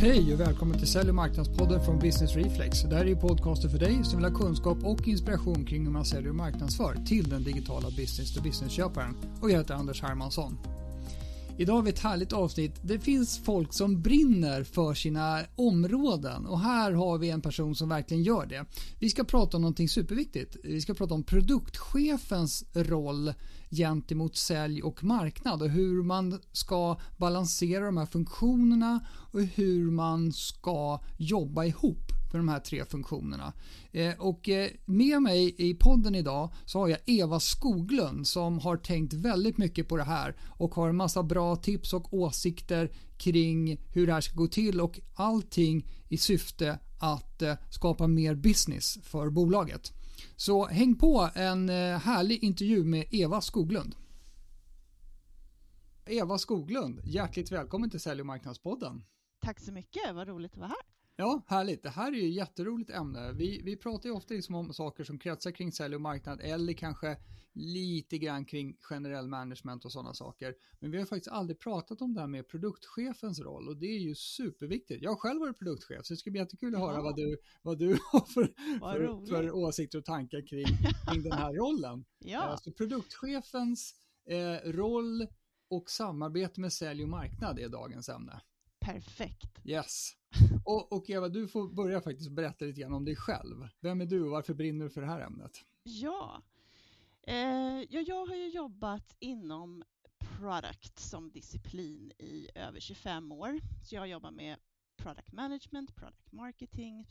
Hej och välkommen till Sälj och marknadspodden från Business Reflex. Det här är podcasten för dig som vill ha kunskap och inspiration kring hur man säljer och marknadsför till den digitala business-to-business-köparen. Och jag heter Anders Hermansson. Idag har vi ett härligt avsnitt. Det finns folk som brinner för sina områden och här har vi en person som verkligen gör det. Vi ska prata om någonting superviktigt. Vi ska prata om produktchefens roll gentemot sälj och marknad och hur man ska balansera de här funktionerna och hur man ska jobba ihop för de här tre funktionerna. Eh, och eh, med mig i podden idag så har jag Eva Skoglund som har tänkt väldigt mycket på det här och har en massa bra tips och åsikter kring hur det här ska gå till och allting i syfte att eh, skapa mer business för bolaget. Så häng på en härlig intervju med Eva Skoglund. Eva Skoglund, hjärtligt välkommen till Sälj och marknadspodden. Tack så mycket, vad roligt att vara här. Ja, härligt. Det här är ju ett jätteroligt ämne. Vi, vi pratar ju ofta liksom om saker som kretsar kring sälj och marknad eller kanske lite grann kring generell management och sådana saker. Men vi har faktiskt aldrig pratat om det här med produktchefens roll och det är ju superviktigt. Jag har själv varit produktchef så det ska bli jättekul att ja. höra vad du, vad du har för, för, för, åsikter och tankar kring, kring den här rollen. ja. Så produktchefens eh, roll och samarbete med sälj och marknad är dagens ämne. Perfekt. Yes. Och, och, Eva, du får börja faktiskt berätta lite grann om dig själv. Vem är du och varför brinner du för det här ämnet? Ja, eh, ja jag har ju jobbat inom product som disciplin i över 25 år. Så jag jobbar med product management, product marketing,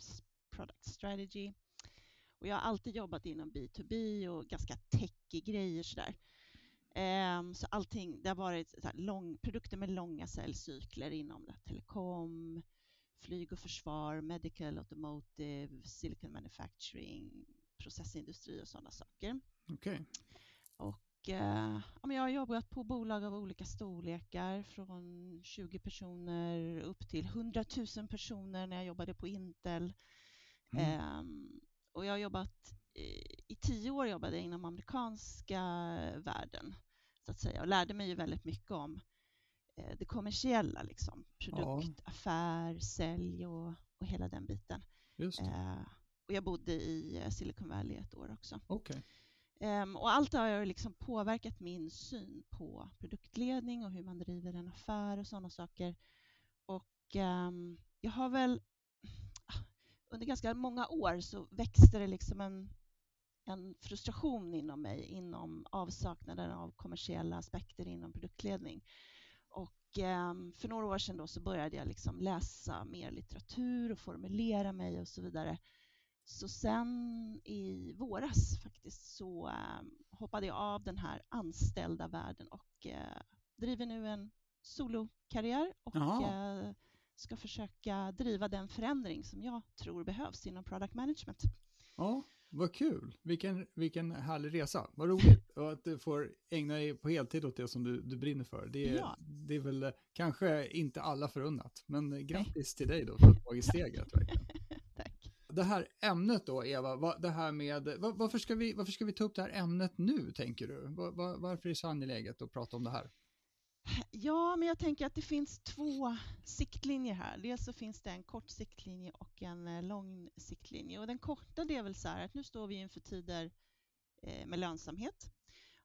product strategy. Och jag har alltid jobbat inom B2B och ganska techy grejer sådär. Um, så allting, det har varit lång, produkter med långa säljcykler inom telekom, flyg och försvar, medical, automotive, silicon manufacturing, processindustri och sådana saker. Okay. Och eh, ja, jag har jobbat på bolag av olika storlekar från 20 personer upp till 100 000 personer när jag jobbade på Intel. Mm. Eh, och jag har jobbat i tio år jobbade jag inom amerikanska världen så att säga och lärde mig ju väldigt mycket om Eh, det kommersiella, liksom. produkt, ja. affär, sälj och, och hela den biten. Eh, och jag bodde i eh, Silicon Valley ett år också. Okay. Um, och allt har liksom påverkat min syn på produktledning och hur man driver en affär och sådana saker. Och um, jag har väl under ganska många år så växte det liksom en, en frustration inom mig inom avsaknaden av kommersiella aspekter inom produktledning. Och ehm, för några år sedan då så började jag liksom läsa mer litteratur och formulera mig och så vidare. Så sen i våras faktiskt så ehm, hoppade jag av den här anställda världen och eh, driver nu en solokarriär och Aha. ska försöka driva den förändring som jag tror behövs inom product management. Ja, vad kul! Vilken, vilken härlig resa. Vad roligt och att du får ägna dig på heltid åt det som du, du brinner för. Det är, ja. det är väl kanske inte alla förunnat, men grattis Nej. till dig då för att ha tagit steget. Tack. Det här ämnet då, Eva, det här med, varför ska, vi, varför ska vi ta upp det här ämnet nu, tänker du? Var, var, varför är det så angeläget att prata om det här? Ja, men jag tänker att det finns två siktlinjer här. Dels så finns det en kort siktlinje och en eh, lång siktlinje. Och den korta det är väl så här att nu står vi inför tider eh, med lönsamhet.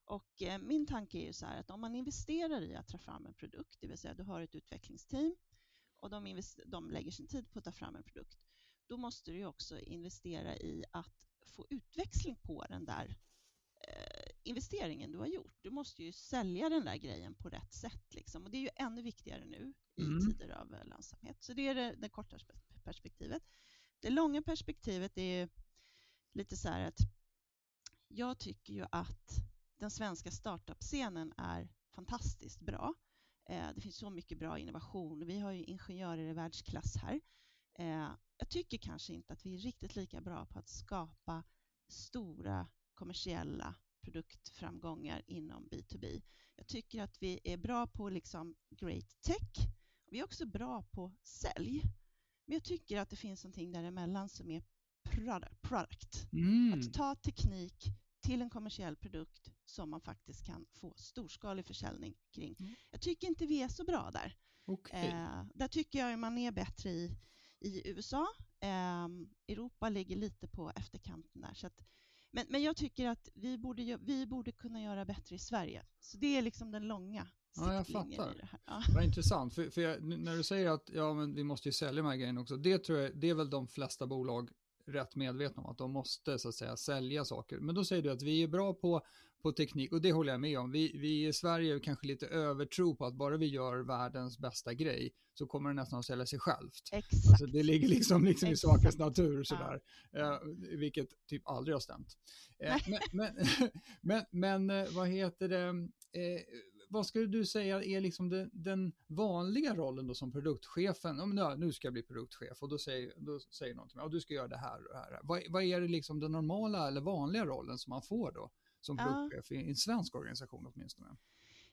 Och eh, min tanke är ju så här att om man investerar i att ta fram en produkt, det vill säga du har ett utvecklingsteam och de, de lägger sin tid på att ta fram en produkt, då måste du också investera i att få utväxling på den där investeringen du har gjort. Du måste ju sälja den där grejen på rätt sätt. Liksom. Och det är ju ännu viktigare nu i mm. tider av eh, lönsamhet. Så det är det, det korta perspektivet. Det långa perspektivet är lite så här att jag tycker ju att den svenska startup-scenen är fantastiskt bra. Eh, det finns så mycket bra innovation. Vi har ju ingenjörer i världsklass här. Eh, jag tycker kanske inte att vi är riktigt lika bra på att skapa stora kommersiella produktframgångar inom B2B. Jag tycker att vi är bra på liksom great tech. Vi är också bra på sälj. Men jag tycker att det finns någonting däremellan som är product. Mm. Att ta teknik till en kommersiell produkt som man faktiskt kan få storskalig försäljning kring. Mm. Jag tycker inte vi är så bra där. Okej. Eh, där tycker jag man är bättre i, i USA. Eh, Europa ligger lite på efterkanten där. Så att, men, men jag tycker att vi borde, vi borde kunna göra bättre i Sverige. Så det är liksom den långa Ja, jag fattar. i det här. Ja. Vad intressant, för, för jag, när du säger att ja, men vi måste ju sälja de här grejerna också, det tror jag, det är väl de flesta bolag rätt medvetna om, att de måste så att säga sälja saker. Men då säger du att vi är bra på, på teknik, och det håller jag med om. Vi, vi i Sverige är kanske lite övertro på att bara vi gör världens bästa grej, så kommer det nästan att sälja sig självt. Exakt. Alltså det ligger liksom, liksom i sakens natur sådär, eh, vilket typ aldrig har stämt. Eh, men, men, men, men eh, vad heter det, eh, vad skulle du säga är liksom den, den vanliga rollen då som produktchefen? Ja, men nu, nu ska jag bli produktchef och då säger, då säger någon till mig, ja, du ska göra det här och det här. Vad, vad är det liksom den normala eller vanliga rollen som man får då som Ja. produktchef i en svensk organisation åtminstone?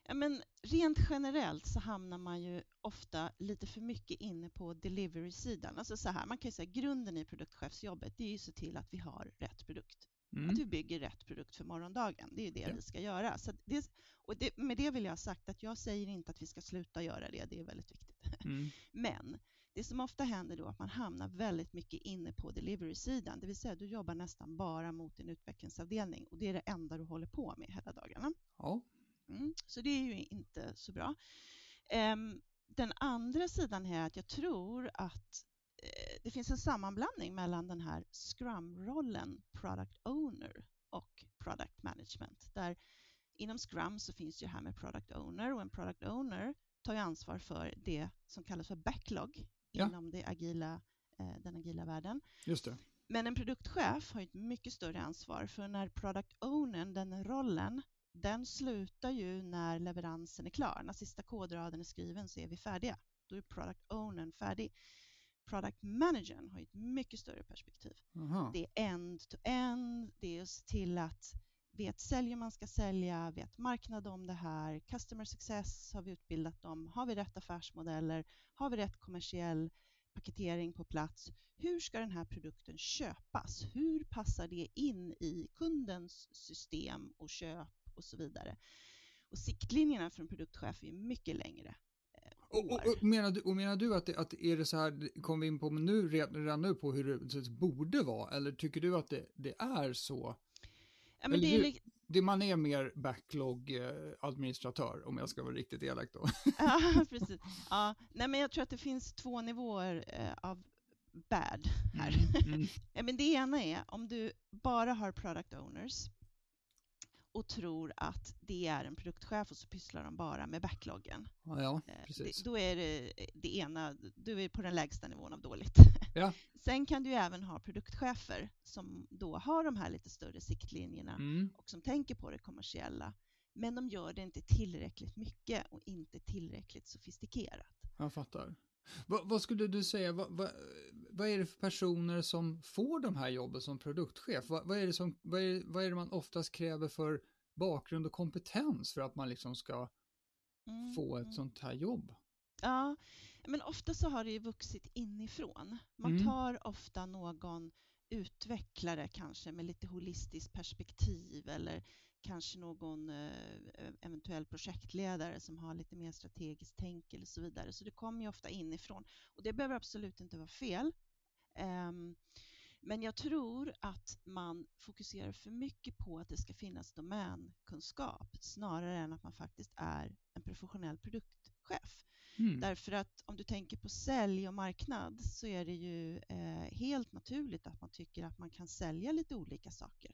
Ja, men rent generellt så hamnar man ju ofta lite för mycket inne på delivery-sidan. Alltså så här, man kan ju säga grunden i produktchefsjobbet det är ju att se till att vi har rätt produkt. Mm. Att vi bygger rätt produkt för morgondagen. Det är ju det Ja. vi ska göra. Så det, och det, med det vill jag ha sagt att jag säger inte att vi ska sluta göra det. Det är väldigt viktigt. Mm. Men det som ofta händer då är att man hamnar väldigt mycket inne på delivery-sidan. Det vill säga du jobbar nästan bara mot din utvecklingsavdelning och det är det enda du håller på med hela dagarna. Ja. Mm, så det är ju inte så bra. Ehm, den andra sidan är att jag tror att eh, det finns en sammanblandning mellan den här Scrum-rollen, Product Owner och Product Management. Där inom Scrum så finns ju här med Product Owner och en Product Owner tar ju ansvar för det som kallas för backlog Ja. inom det agila, eh, den agila världen. Just det. Men en produktchef har ett mycket större ansvar för när product ownern, den rollen, den slutar ju när leveransen är klar. När sista kodraden är skriven så är vi färdiga. Då är product ownern färdig. Product managern har ett mycket större perspektiv. Aha. Det är end-to-end, det är att se till att vet säljer man ska sälja, vet marknad om det här, customer success har vi utbildat dem, har vi rätt affärsmodeller, har vi rätt kommersiell paketering på plats, hur ska den här produkten köpas? Hur passar det in i kundens system och köp och så vidare? Och siktlinjerna för en produktchef är mycket längre. eh, Och, och, och, menar du, och menar du att, det, att är det så här, kom vi in på nu, redan nu på hur det borde vara, eller tycker du att det, det är så? Ja, men det är Det man är mer backlog-administratör, om jag ska vara riktigt elak då. ja, precis. Ja, nej, men jag tror att det finns två nivåer eh, av bad här. Mm, mm. Ja, men det ena är om du bara har product owners och tror att det är en produktchef och så pysslar de bara med backloggen. Ja, ja, Eh, precis. Det, då är det det ena, du är på den lägsta nivån av dåligt. Ja. Sen kan du även ha produktchefer som då har de här lite större siktlinjerna Mm. och som tänker på det kommersiella. Men de gör det inte tillräckligt mycket och inte tillräckligt sofistikerat. Jag fattar. Vad, vad skulle du säga, vad, vad, vad är det för personer som får de här jobben som produktchef? Vad, är det som, vad, är, vad är det man oftast kräver för bakgrund och kompetens för att man liksom ska Mm, få ett sånt här jobb? Ja, men ofta så har det ju vuxit inifrån. Man Mm. tar ofta någon utveckla det kanske med lite holistiskt perspektiv eller kanske någon eh, e-, eventuell projektledare som har lite mer strategiskt tänk eller så vidare. Så det kommer ju ofta inifrån och det behöver absolut inte vara fel. Ehm, men jag tror att man fokuserar för mycket på att det ska finnas domänkunskap snarare än att man faktiskt är en professionell produktchef. Mm. Därför att om du tänker på sälj och marknad så är det ju eh, helt naturligt att man tycker att man kan sälja lite olika saker.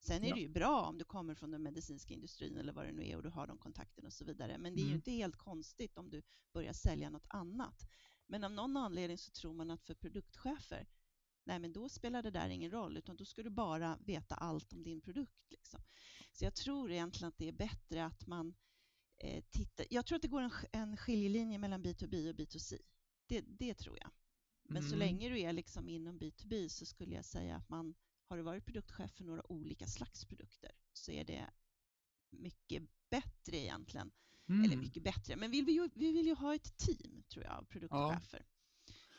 Sen är Ja. det ju bra om du kommer från den medicinska industrin eller vad det nu är och du har de kontakterna och så vidare. Men det är ju Mm. inte helt konstigt om du börjar sälja något annat. Men av någon anledning så tror man att för produktchefer, nej men då spelar det där ingen roll utan då ska du bara veta allt om din produkt. Liksom. Så jag tror egentligen att det är bättre att man eh, tittar. Jag tror att det går en, en skiljelinje mellan B2B och B2C. Det, det tror jag. Men så Mm. länge du är liksom inom B2B så skulle jag säga att man har du varit produktchef för några olika slags produkter så är det mycket bättre egentligen. Mm. Eller mycket bättre, men vill vi, ju, vi vill ju ha ett team tror jag av produktchefer.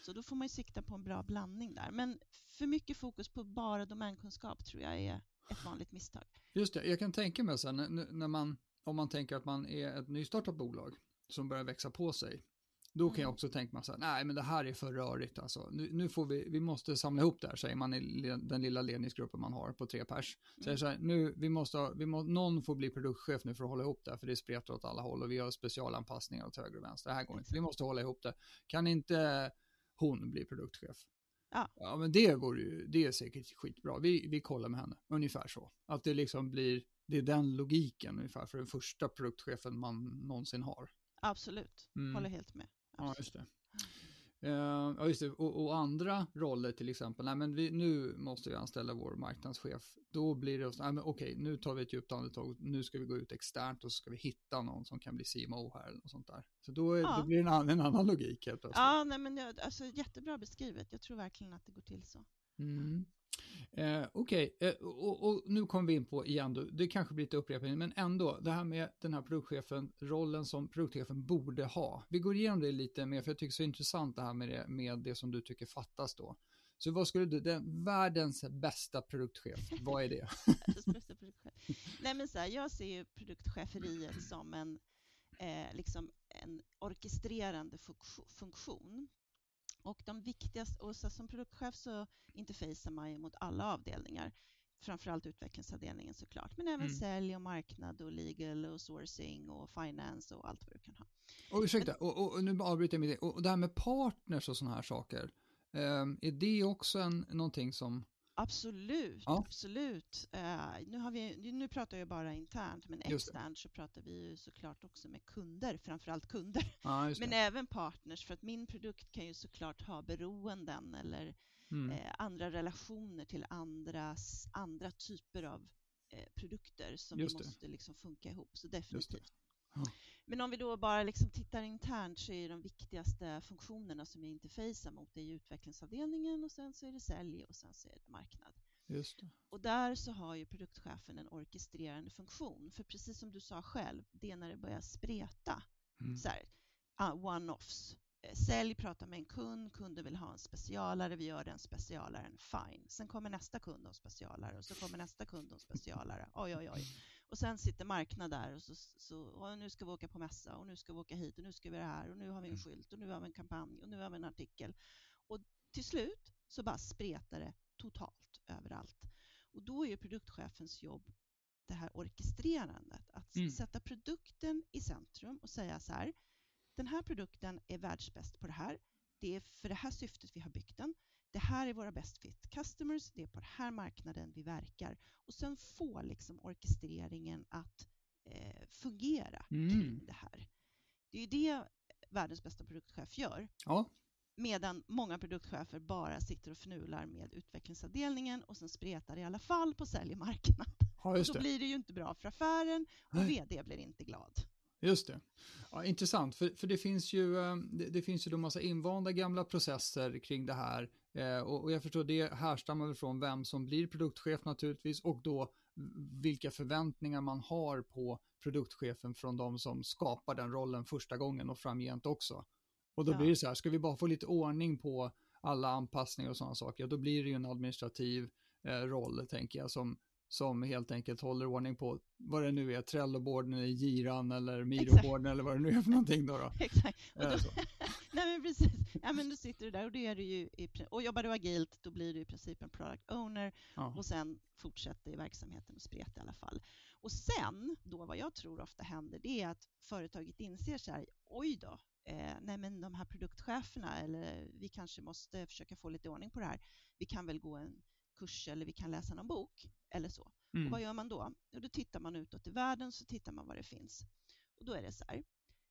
Så då får man ju sikta på en bra blandning där. Men för mycket fokus på bara domänkunskap tror jag är ett vanligt misstag. Just det, jag kan tänka mig sen när man, om man tänker att man är ett nystartat bolag som börjar växa på sig, då kan mm. jag också tänka mig så här, nej men det här är för rörigt alltså. Nu, nu, får vi, vi måste samla ihop det här, säger man i den lilla ledningsgruppen man har på tre pers. Säger mm. så här, nu, vi måste, vi må, någon får bli produktchef nu för att hålla ihop det här, för det spretar åt alla håll och vi har specialanpassningar åt höger och vänster. Det här går inte, vi måste hålla ihop det. Kan inte hon bli produktchef? Ja. ja, men det går ju, det är säkert skitbra. Vi, vi kollar med henne, ungefär så. Att det liksom blir, det är den logiken ungefär för den första produktchefen man någonsin har. Absolut, mm. håller helt med. Ja, just det. Uh, ja, just det. Och, och, andra roller till exempel, nej men vi, nu måste vi anställa vår marknadschef. Då blir det, nej men okej, nu tar vi ett djupt andetag, nu ska vi gå ut externt och så ska vi hitta någon som kan bli CMO här eller något sånt där. Så då, är, ja. då blir det en, annan, en annan logik helt plötsligt. Ja, nej men alltså jättebra beskrivet. Jag tror verkligen att det går till så. Mm. Eh, Okej, okay. eh, och, och, nu kommer vi in på igen, då, det kanske blir lite upprepning, men ändå, det här med den här produktchefen, rollen som produktchefen borde ha. Vi går igenom det lite mer, för jag tycker det är så intressant det här med det, med det som du tycker fattas då. Så vad skulle du, den, världens bästa produktchef, vad är det? Nej men så här, jag ser ju produktcheferiet som en, eh, liksom en orkestrerande funktion och de viktigaste, och som produktchef så interfacear man ju mot alla avdelningar, framförallt utvecklingsavdelningen såklart, men även mm. sälj och marknad och legal och sourcing och finance och allt vad du kan ha. Och ursäkta, men, och, och, nu avbryter jag mitt och det här med partners och sådana här saker, um, är det också en, någonting som Absolut, ja. absolut. Uh, nu, har vi, nu pratar jag bara internt, men externt så pratar vi ju såklart också med kunder, framförallt kunder, ja, men även partners, för att min produkt kan ju såklart ha beroenden eller mm. uh, andra relationer till andras, andra typer av uh, produkter som måste liksom funka ihop, så definitivt. Men om vi då bara liksom tittar internt så är de viktigaste funktionerna som jag interfacear mot det är utvecklingsavdelningen och sen så är det sälj och sen så är det marknad. Just det. Och där så har ju produktchefen en orkestrerande funktion. För precis som du sa själv, det är när det börjar spreta. Mm. Så uh, one-offs. Eh, sälj pratar med en kund, kunden vill ha en specialare, vi gör den specialaren, fine. Sen kommer nästa kund och en specialare och så kommer nästa kund och en specialare. Oj, oj, oj. Och sen sitter marknad där och så, så nu ska vi åka på mässa och nu ska vi åka hit och nu ska vi det här och nu har vi en mm. skylt och nu har vi en kampanj och nu har vi en artikel. Och till slut så bara spretar det totalt överallt. Och då är produktchefens jobb det här orkestrerandet, att mm. sätta produkten i centrum och säga så här, den här produkten är världsbäst på det här. Det är för det här syftet vi har byggt den det här är våra best fit customers, det är på den här marknaden vi verkar och sen få liksom orkestreringen att eh, fungera mm. kring det här. Det är ju det världens bästa produktchef gör. Ja. Medan många produktchefer bara sitter och fnular med utvecklingsavdelningen och sen spretar i alla fall på säljmarknad. Ja, Då blir det ju inte bra för affären och Nej. vd blir inte glad. Just det. Ja, intressant, för, för det finns ju, eh, det, det finns ju då massa invanda gamla processer kring det här Eh, och, och, jag förstår det härstammar väl från vem som blir produktchef naturligtvis och då vilka förväntningar man har på produktchefen från de som skapar den rollen första gången och framgent också. Och då ja. blir det så här, ska vi bara få lite ordning på alla anpassningar och sådana saker, ja, då blir det ju en administrativ eh, roll, tänker jag, som som helt enkelt håller ordning på vad det nu är, Trello-borden eller Giran eller Miro-borden eller vad det nu är för någonting då. då. Exakt. Och då, nej men precis, ja men du sitter du där och det är du ju, i, och jobbar du agilt då blir du i princip en product owner ja. och sen fortsätter i verksamheten och spreta i alla fall. Och sen, då vad jag tror ofta händer, det är att företaget inser så här, oj då, eh, nej men de här produktcheferna eller vi kanske måste försöka få lite ordning på det här. Vi kan väl gå en kurs eller vi kan läsa någon bok eller så. Mm. Och vad gör man då? Och då tittar man utåt i världen så tittar man vad det finns. Och då är det så här,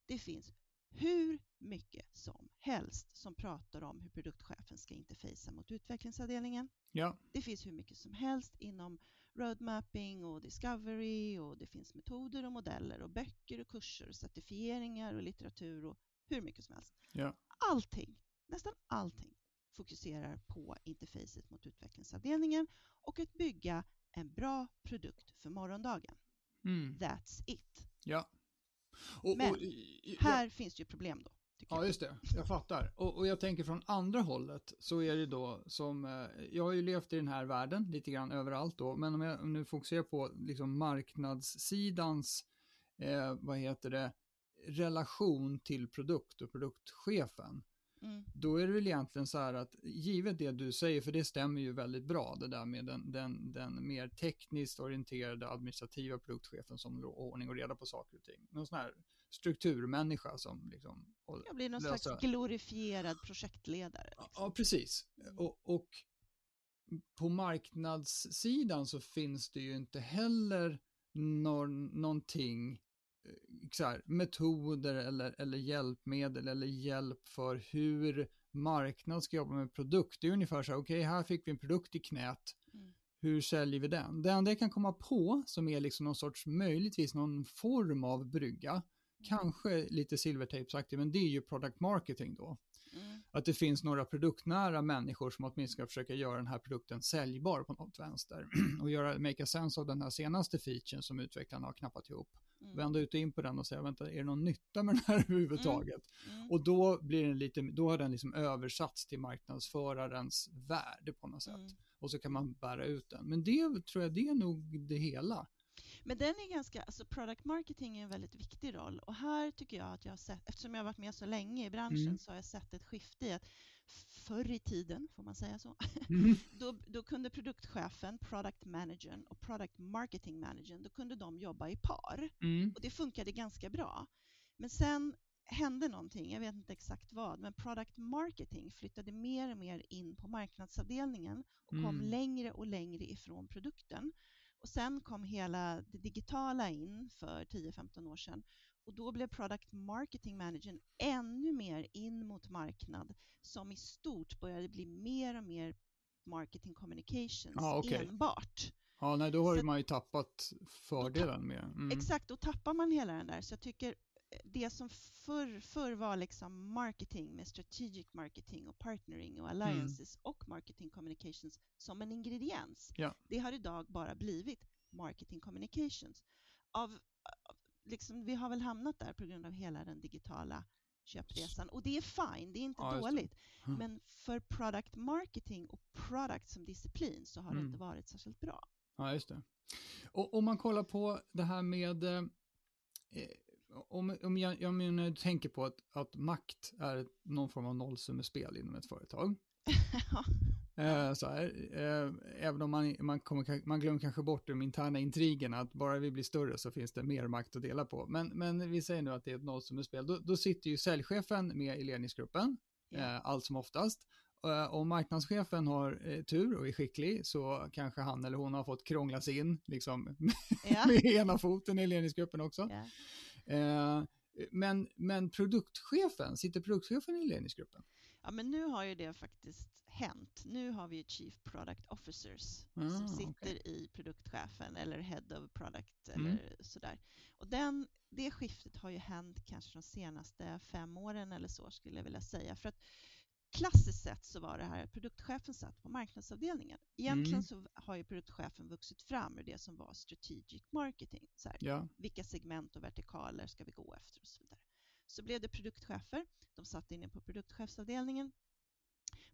det finns hur mycket som helst som pratar om hur produktchefen ska interfacea mot utvecklingsavdelningen. Ja. Det finns hur mycket som helst inom roadmapping och discovery och det finns metoder och modeller och böcker och kurser och certifieringar och litteratur och hur mycket som helst. Ja. Allting, nästan allting fokuserar på interfacet mot utvecklingsavdelningen och att bygga en bra produkt för morgondagen. Mm. That's it. Ja. Och, Men och, ja. här finns det ju problem då. Ja, just det. Jag fattar. Och, och, jag tänker från andra hållet så är det då som, eh, jag har ju levt i den här världen lite grann överallt då, men om jag nu fokuserar på liksom marknadssidans, eh, vad heter det, relation till produkt och produktchefen. Mm. Då är det väl egentligen så här att givet det du säger, för det stämmer ju väldigt bra, det där med den, den, den mer tekniskt orienterade administrativa produktchefen som ordning och reda på saker och ting. Någon sån här strukturmänniska som liksom... Jag blir någon lösa... slags glorifierad projektledare. Liksom. Ja, precis. Mm. Och, och på marknadssidan så finns det ju inte heller någon, någonting så här, metoder eller, eller hjälpmedel eller hjälp för hur marknad ska jobba med produkt. Det är ungefär så här, okej, okay, här fick vi en produkt i knät. Mm. Hur säljer vi den? Det enda jag kan komma på som är liksom någon sorts, möjligtvis någon form av brygga, mm. kanske lite silvertejpsaktigt, men det är ju product marketing då. Att det finns några produktnära människor som åtminstone ska försöka göra den här produkten säljbar på något vänster och göra, make a sense av den här senaste featuren som utvecklarna har knappat ihop. Mm. Vända ut och in på den och säga, vänta, är det någon nytta med den här överhuvudtaget? Mm. Mm. Och då blir den lite, då har den liksom översatts till marknadsförarens värde på något sätt. Mm. Och så kan man bära ut den. Men det tror jag, det är nog det hela. Men den är ganska, alltså product marketing är en väldigt viktig roll och här tycker jag att jag har sett, eftersom jag har varit med så länge i branschen mm. så har jag sett ett skifte i att förr i tiden, får man säga så, mm. då, då kunde produktchefen, product managern och product marketing managern, då kunde de jobba i par mm. och det funkade ganska bra. Men sen hände någonting, jag vet inte exakt vad, men product marketing flyttade mer och mer in på marknadsavdelningen och kom mm. längre och längre ifrån produkten. Och sen kom hela det digitala in för 10-15 år sedan och då blev Product Marketing Managern ännu mer in mot marknad som i stort började bli mer och mer marketing communications ah, okay. enbart. Ja, nej, då har så, man ju tappat fördelen med. Mm. Exakt, då tappar man hela den där. Så jag tycker det som förr, förr var liksom marketing med strategic marketing och partnering och alliances mm. och marketing communications som en ingrediens. Ja. Det har idag bara blivit marketing communications. Av, liksom, vi har väl hamnat där på grund av hela den digitala köpresan och det är fine, det är inte ja, dåligt. Mm. Men för product marketing och product som disciplin så har mm. det inte varit särskilt bra. Ja, just det. Och om man kollar på det här med eh, om, om jag, jag menar, tänker på att, att makt är någon form av nollsummespel inom ett företag. eh, så här, eh, även om man, man, kommer, man glömmer kanske bort de interna intrigerna, att bara vi blir större så finns det mer makt att dela på. Men, men vi säger nu att det är ett nollsummespel. Då, då sitter ju säljchefen med i ledningsgruppen, yeah. eh, allt som oftast. Eh, om marknadschefen har eh, tur och är skicklig så kanske han eller hon har fått krångla sig in liksom, yeah. med ena foten i ledningsgruppen också. Yeah. Eh, men, men produktchefen, sitter produktchefen i ledningsgruppen? Ja, men nu har ju det faktiskt hänt. Nu har vi ju Chief Product Officers ah, som sitter okay. i produktchefen eller Head of Product eller mm. sådär. Och den, det skiftet har ju hänt kanske de senaste fem åren eller så skulle jag vilja säga. För att klassiskt sett så var det här att produktchefen satt på marknadsavdelningen. Egentligen mm. så har ju produktchefen vuxit fram ur det som var strategic marketing. Så här, ja. Vilka segment och vertikaler ska vi gå efter och så vidare. Så blev det produktchefer. De satt inne på produktchefsavdelningen.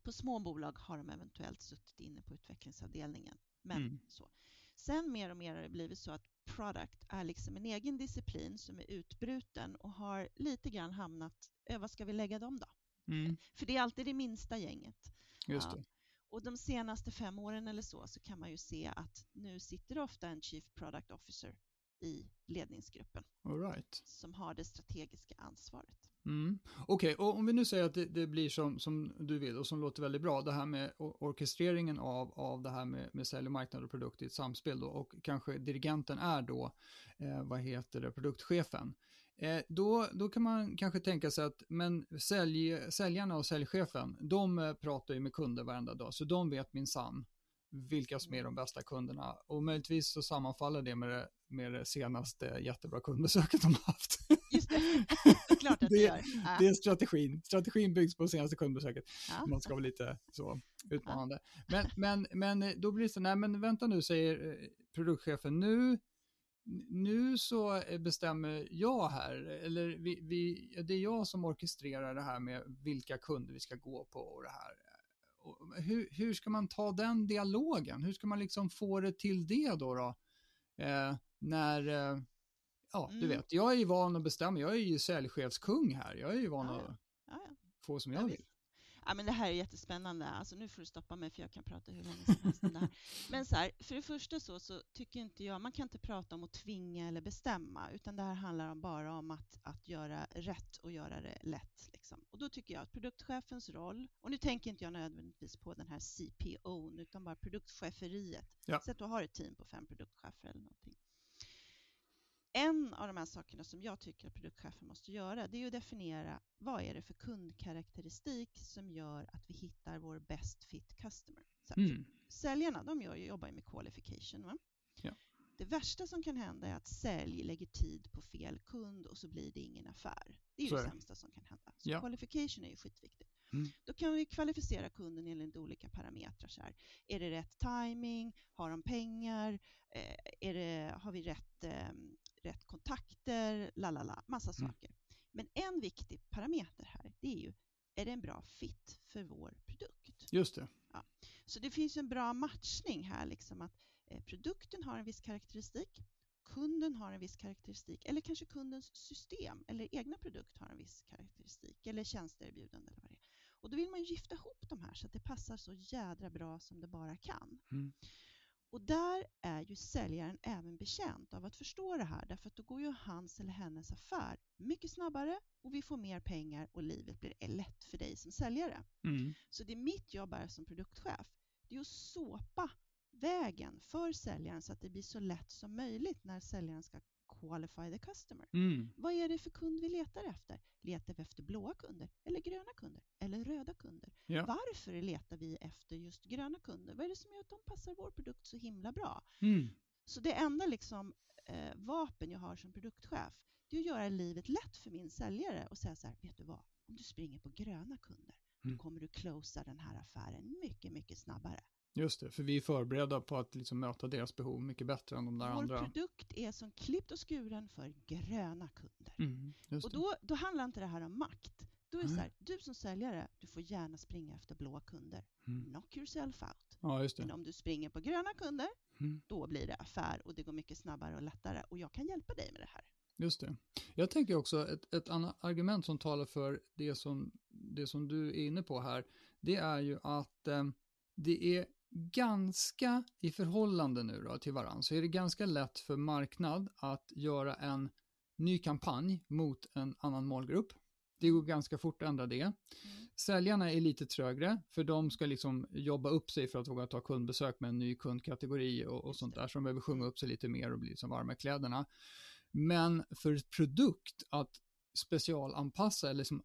På små bolag har de eventuellt suttit inne på utvecklingsavdelningen. Men mm. så. Sen mer och mer har det blivit så att product är liksom en egen disciplin som är utbruten och har lite grann hamnat, vad ska vi lägga dem då? Mm. För det är alltid det minsta gänget. Just det. Ja. Och de senaste fem åren eller så, så kan man ju se att nu sitter det ofta en Chief Product Officer i ledningsgruppen. Right. Som har det strategiska ansvaret. Mm. Okej, okay, och om vi nu säger att det, det, blir som, som du vill och som låter väldigt bra, det här med orkestreringen av, av det här med, med sälj och marknad och produkt i ett samspel då, och kanske dirigenten är då, eh, vad heter det, produktchefen. Eh, då, då kan man kanske tänka sig att men sälj, säljarna och säljchefen, de eh, pratar ju med kunder varenda dag, så de vet min sann vilka som är de bästa kunderna. Och möjligtvis så sammanfaller det med det, med det senaste jättebra kundbesöket de har haft. Just det, klart att det, det gör. Det är strategin. Strategin byggs på senaste kundbesöket. Ja. Man ska vara lite så utmanande. Ja. Men, men, men då blir det så, nej men vänta nu, säger eh, produktchefen, nu nu så bestämmer jag här, eller vi, vi, det är jag som orkestrerar det här med vilka kunder vi ska gå på och det här. Och hur, hur ska man ta den dialogen? Hur ska man liksom få det till det då? då? Eh, när, eh, ja, mm. du vet, jag är ju van att bestämma. Jag är ju säljchefskung här. Jag är ju van ja, att ja. Ja, få som jag vill. Ja, men det här är jättespännande. Alltså, nu får du stoppa mig för jag kan prata hur länge som helst om det här. Men så här, för det första så, så tycker inte jag, man kan inte prata om att tvinga eller bestämma, utan det här handlar bara om att, att göra rätt och göra det lätt. Liksom. Och då tycker jag att produktchefens roll, och nu tänker inte jag nödvändigtvis på den här CPO, utan bara produktcheferiet. Ja. Så att du har ett team på fem produktchefer eller någonting en av de här sakerna som jag tycker att produktchefen måste göra, det är att definiera vad är det för kundkaraktäristik som gör att vi hittar vår best fit customer. Så, mm. Säljarna, de gör, jobbar ju med qualification. Ja. Det värsta som kan hända är att sälj lägger tid på fel kund och så blir det ingen affär. Det är ju det sämsta som kan hända. Så ja. qualification är ju skitviktigt. Mm. Då kan vi kvalificera kunden enligt olika parametrar. Så här. Är det rätt timing? Har de pengar? Eh, är det, har vi rätt eh, rätt kontakter, lalala, massa mm. saker. Men en viktig parameter här, det är ju, är det en bra fit för vår produkt? Just det. Ja. Så det finns en bra matchning här, liksom att eh, produkten har en viss karaktäristik, kunden har en viss karaktäristik, eller kanske kundens system eller egna produkt har en viss karaktäristik, eller tjänsteerbjudande eller vad det är. Och då vill man gifta ihop de här så att det passar så jädra bra som det bara kan. Mm. Och där är ju säljaren även bekänt av att förstå det här därför att då går ju hans eller hennes affär mycket snabbare och vi får mer pengar och livet blir lätt för dig som säljare. Mm. Så det är mitt jobb här som produktchef, det är att såpa vägen för säljaren så att det blir så lätt som möjligt när säljaren ska qualify the customer. Mm. Vad är det för kund vi letar efter? Letar vi efter blåa kunder eller gröna kunder eller röda kunder? Ja. Varför letar vi efter just gröna kunder? Vad är det som gör att de passar vår produkt så himla bra? Mm. Så det enda liksom, eh, vapen jag har som produktchef det är att göra livet lätt för min säljare och säga så här, vet du vad? Om du springer på gröna kunder, mm. då kommer du closa den här affären mycket, mycket snabbare. Just det, för vi är förberedda på att liksom möta deras behov mycket bättre än de där Vår andra. Vår produkt är som klippt och skuren för gröna kunder. Mm, och då, då handlar inte det här om makt. Då är det mm. så här, du som säljare, du får gärna springa efter blå kunder. Mm. Knock yourself out. Ja, Men om du springer på gröna kunder, mm. då blir det affär och det går mycket snabbare och lättare. Och jag kan hjälpa dig med det här. Just det. Jag tänker också ett, ett annat argument som talar för det som, det som du är inne på här, det är ju att eh, det är ganska, i förhållande nu då till varandra, så är det ganska lätt för marknad att göra en ny kampanj mot en annan målgrupp. Det går ganska fort att ändra det. Mm. Säljarna är lite trögre, för de ska liksom jobba upp sig för att våga ta kundbesök med en ny kundkategori och, och sånt där, så de behöver sjunga upp sig lite mer och bli som varma i kläderna. Men för produkt att specialanpassa eller liksom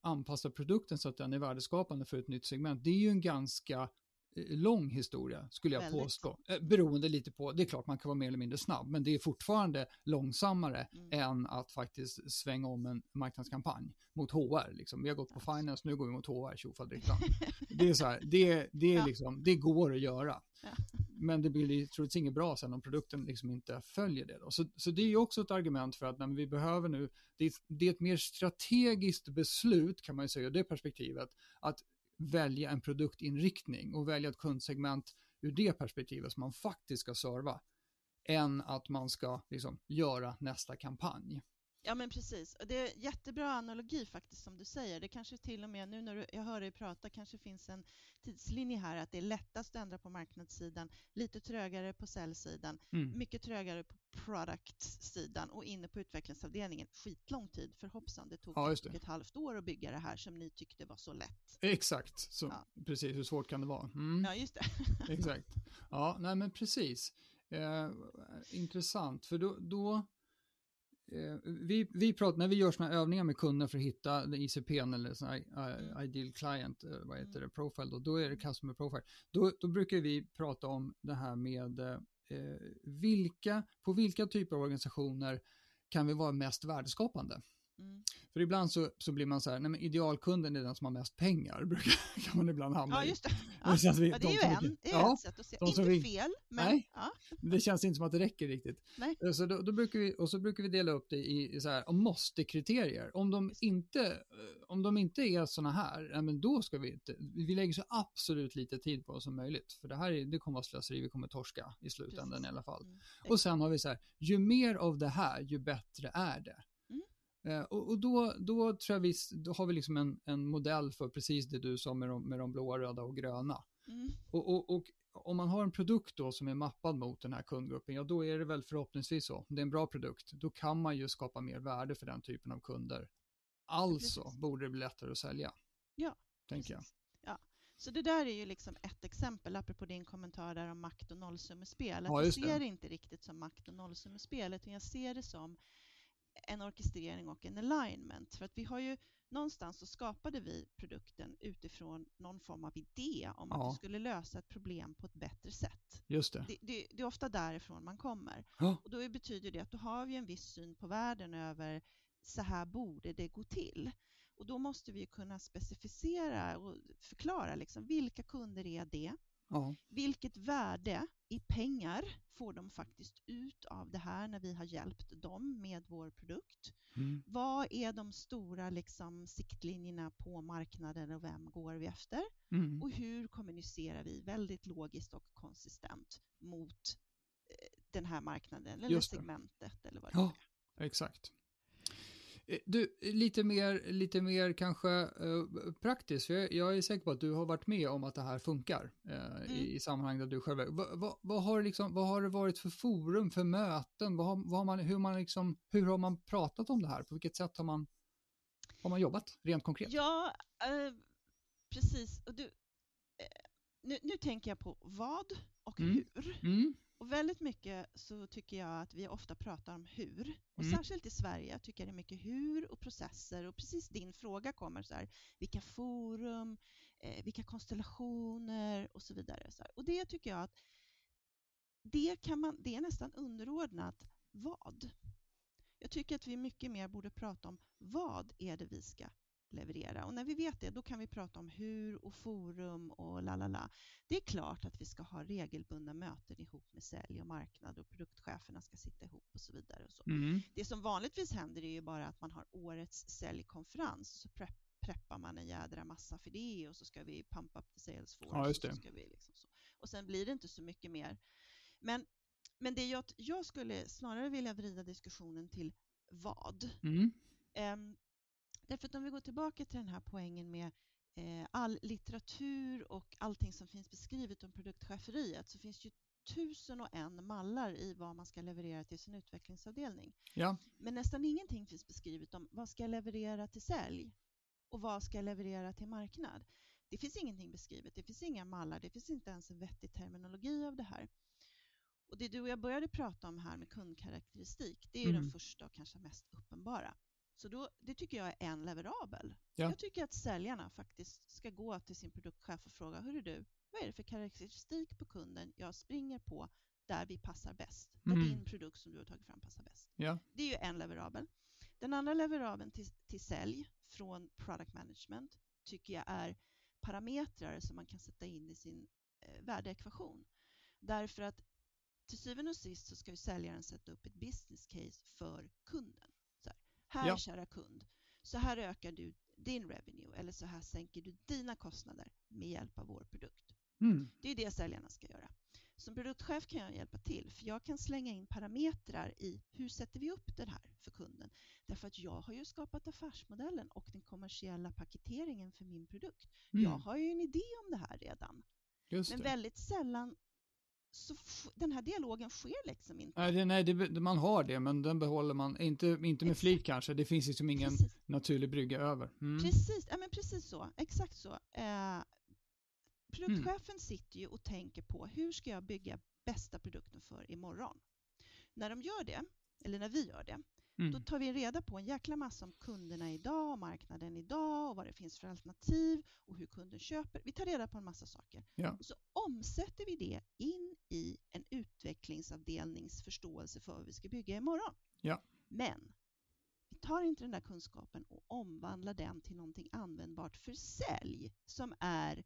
anpassa produkten så att den är värdeskapande för ett nytt segment, det är ju en ganska lång historia skulle jag Väldigt. påstå. Eh, beroende lite på, det är klart man kan vara mer eller mindre snabb, men det är fortfarande långsammare mm. än att faktiskt svänga om en marknadskampanj mot HR. Liksom. Vi har gått på finance, nu går vi mot HR, tjofaderittan. det är så här, det, det, är ja. liksom, det går att göra. Ja. Men det blir troligtvis inget bra sen om produkten liksom inte följer det. Då. Så, så det är också ett argument för att när vi behöver nu, det är, det är ett mer strategiskt beslut kan man ju säga, ur det perspektivet, att välja en produktinriktning och välja ett kundsegment ur det perspektivet som man faktiskt ska serva än att man ska liksom, göra nästa kampanj. Ja men precis. Det är jättebra analogi faktiskt som du säger. Det kanske till och med nu när jag hör dig prata kanske finns en tidslinje här att det är lättast att ändra på marknadssidan, lite trögare på säljsidan, mm. mycket trögare på product-sidan och inne på utvecklingsavdelningen. Skitlång tid för hoppsan, det tog ja, det. ett halvt år att bygga det här som ni tyckte var så lätt. Exakt, så, ja. precis hur svårt kan det vara? Mm. Ja, just det. Exakt. Ja, nej men precis. Eh, intressant, för då, då vi, vi pratar, när vi gör sådana övningar med kunder för att hitta ICPn eller sån här, uh, ideal client, uh, vad heter det, profile då, då är det customer profile. Då, då brukar vi prata om det här med uh, vilka, på vilka typer av organisationer kan vi vara mest värdeskapande? Mm. För ibland så, så blir man så här, nej men idealkunden är den som har mest pengar, brukar, kan man ibland hamna Ja, just det. Ja. att vi- Ja, det är ju en, det är ja, ett sätt att se. Inte vi- fel, men Nej. ja. Det känns inte som att det räcker riktigt. Nej. Eh, Så då, då brukar vi, och så brukar vi dela upp det i, i så här, om måste-kriterier. Om de det. inte, eh, om de inte är såna här, ja, men då ska vi inte, vi lägger så absolut lite tid på som möjligt. För det här är, det kommer vara slöseri, vi kommer torska i slutändan Precis. i alla fall. Mm. Och sen har vi så här, ju mer av det här, ju bättre är det. Eh, och och då, då tror jag vi, då har vi liksom en, en modell för precis det du sa med de, med de blåa, röda och gröna. Mm. Och, och, och om man har en produkt då som är mappad mot den här kundgruppen, ja då är det väl förhoppningsvis så. Det är en bra produkt, då kan man ju skapa mer värde för den typen av kunder. Alltså Precis. borde det bli lättare att sälja. Ja, Tänker jag. Precis. Ja. Så det där är ju liksom ett exempel, apropå din kommentar där om makt och nollsummespel. Att Ja, jag ser det inte riktigt som makt och nollsummespel, utan jag ser det som en orkestrering och en alignment. För att vi har ju någonstans så skapade vi produkten utifrån någon form av idé om att Ja. vi skulle lösa ett problem på ett bättre sätt. Just det. Det, det, det är ofta därifrån man kommer. Ja. Och då betyder det att då har vi en viss syn på världen över så här borde det gå till. Och då måste vi kunna specificera och förklara liksom, vilka kunder är det? Ja. Vilket värde i pengar får de faktiskt ut av det här när vi har hjälpt dem med vår produkt? Mm. Vad är de stora liksom, siktlinjerna på marknaden och vem går vi efter? Mm. Och hur kommunicerar vi väldigt logiskt och konsistent mot eh, den här marknaden eller segmentet eller vad det Ja. är. Exakt. Eh, Du, lite mer, lite mer kanske eh, praktiskt. För jag, jag är säker på att du har varit med om att det här funkar eh, i, i sammanhang där du själv är. Vad, vad, vad, har liksom, vad har det varit för forum, för möten? Vad har, vad har man, hur, man liksom, hur har man pratat om det här? På vilket sätt har man, har man jobbat rent konkret? Ja, eh, precis. Och du, eh, nu, nu tänker jag på vad och Mm. hur. Mm. Och väldigt mycket så tycker jag att vi ofta pratar om hur. Och Mm. särskilt i Sverige tycker jag det är mycket hur och processer. Och precis din fråga kommer så här, vilka forum, eh, vilka konstellationer och så vidare. Så här. Och det tycker jag att det, kan man, det är nästan underordnat vad. Jag tycker att vi mycket mer borde prata om vad är det vi ska leverera. Och när vi vet det, då kan vi prata om hur och forum och la la la. Det är klart att vi ska ha regelbundna möten ihop med sälj och marknad och produktcheferna ska sitta ihop och så vidare. Och så. Mm. Det som vanligtvis händer är ju bara att man har årets säljkonferens så prepp, preppar man en jädra massa för det och så ska vi pump up the Salesforce. Ja, just och, så det. ska vi liksom så. och sen blir det inte så mycket mer. Men, men det jag, jag skulle snarare vilja vrida diskussionen till vad. Mm. Ehm, därför att om vi går tillbaka till den här poängen med eh, all litteratur och allting som finns beskrivet om produktcheferiet så finns ju tusen och en mallar i vad man ska leverera till sin utvecklingsavdelning. Ja. Men nästan ingenting finns beskrivet om vad ska jag leverera till sälj och vad ska jag leverera till marknad. Det finns ingenting beskrivet, det finns inga mallar, det finns inte ens en vettig terminologi av det här. Och det du och jag började prata om här med kundkaraktäristik, det är Mm. den första och kanske mest uppenbara. Så då, det tycker jag är en leverabel. Ja. Jag tycker att säljarna faktiskt ska gå till sin produktchef och fråga, hörru du, vad är det för karaktäristik på kunden jag springer på där vi passar bäst? Där Mm. din produkt som du har tagit fram passar bäst. Ja. Det är ju en leverabel. Den andra leverabeln till, till sälj från product management tycker jag är parametrar som man kan sätta in i sin eh, värdeekvation. Därför att till syvende och sist så ska ju säljaren sätta upp ett business case för kunden. Här Ja. kära kund, så här ökar du din revenue eller så här sänker du dina kostnader med hjälp av vår produkt. Mm. Det är det säljarna ska göra. Som produktchef kan jag hjälpa till för jag kan slänga in parametrar i hur sätter vi upp det här för kunden. Därför att jag har ju skapat affärsmodellen och den kommersiella paketeringen för min produkt. Mm. Jag har ju en idé om det här redan. Just Men det. väldigt sällan så den här dialogen sker liksom inte. Nej, det, nej det, man har det, men den behåller man, inte, inte med flit kanske, det finns liksom ingen Precis. naturlig brygga över. Mm. Precis, ja, men precis så. Exakt så. Eh, produktchefen sitter ju och tänker på hur ska jag bygga bästa produkten för imorgon? När de gör det, eller när vi gör det, då Mm. tar vi reda på en jäkla massa om kunderna idag, och marknaden idag och vad det finns för alternativ och hur kunden köper. Vi tar reda på en massa saker. Ja. Och så omsätter vi det in i en utvecklingsavdelnings förståelse för vad vi ska bygga imorgon. Ja. Men vi tar inte den där kunskapen och omvandlar den till någonting användbart för sälj som är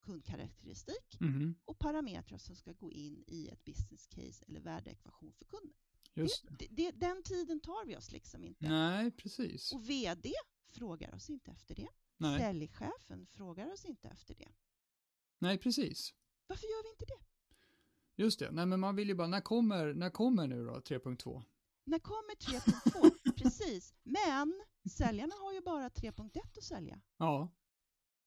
kundkaraktäristik Mhm. och parametrar som ska gå in i ett business case eller värdeekvation för kunden. Just Det, det, den tiden tar vi oss liksom inte. Nej, precis. Och VD frågar oss inte efter det. Nej. Säljchefen frågar oss inte efter det. Nej, precis. Varför gör vi inte det? Just det. Nej, men man vill ju bara, när kommer, när kommer nu då 3.2? När kommer 3.2? Precis. Men säljarna har ju bara 3.1 att sälja. Ja.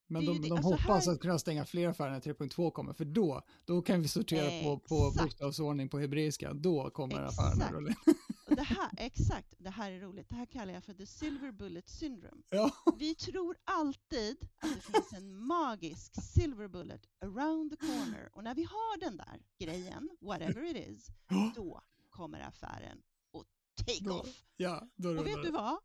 Men de, de Alltså hoppas här- att kunna stänga fler affärer när 3.2 kommer, för då, då kan vi sortera på, på bokstavsordning på hebreiska. Då kommer Exakt. affärerna rulla. Och det här, exakt, det här är roligt. Det här kallar jag för the silver bullet syndrome. Ja. Vi tror alltid att det finns en magisk silver bullet around the corner. Och när vi har den där grejen, whatever it is, då kommer affären att take off. Ja, då Och vet du vad?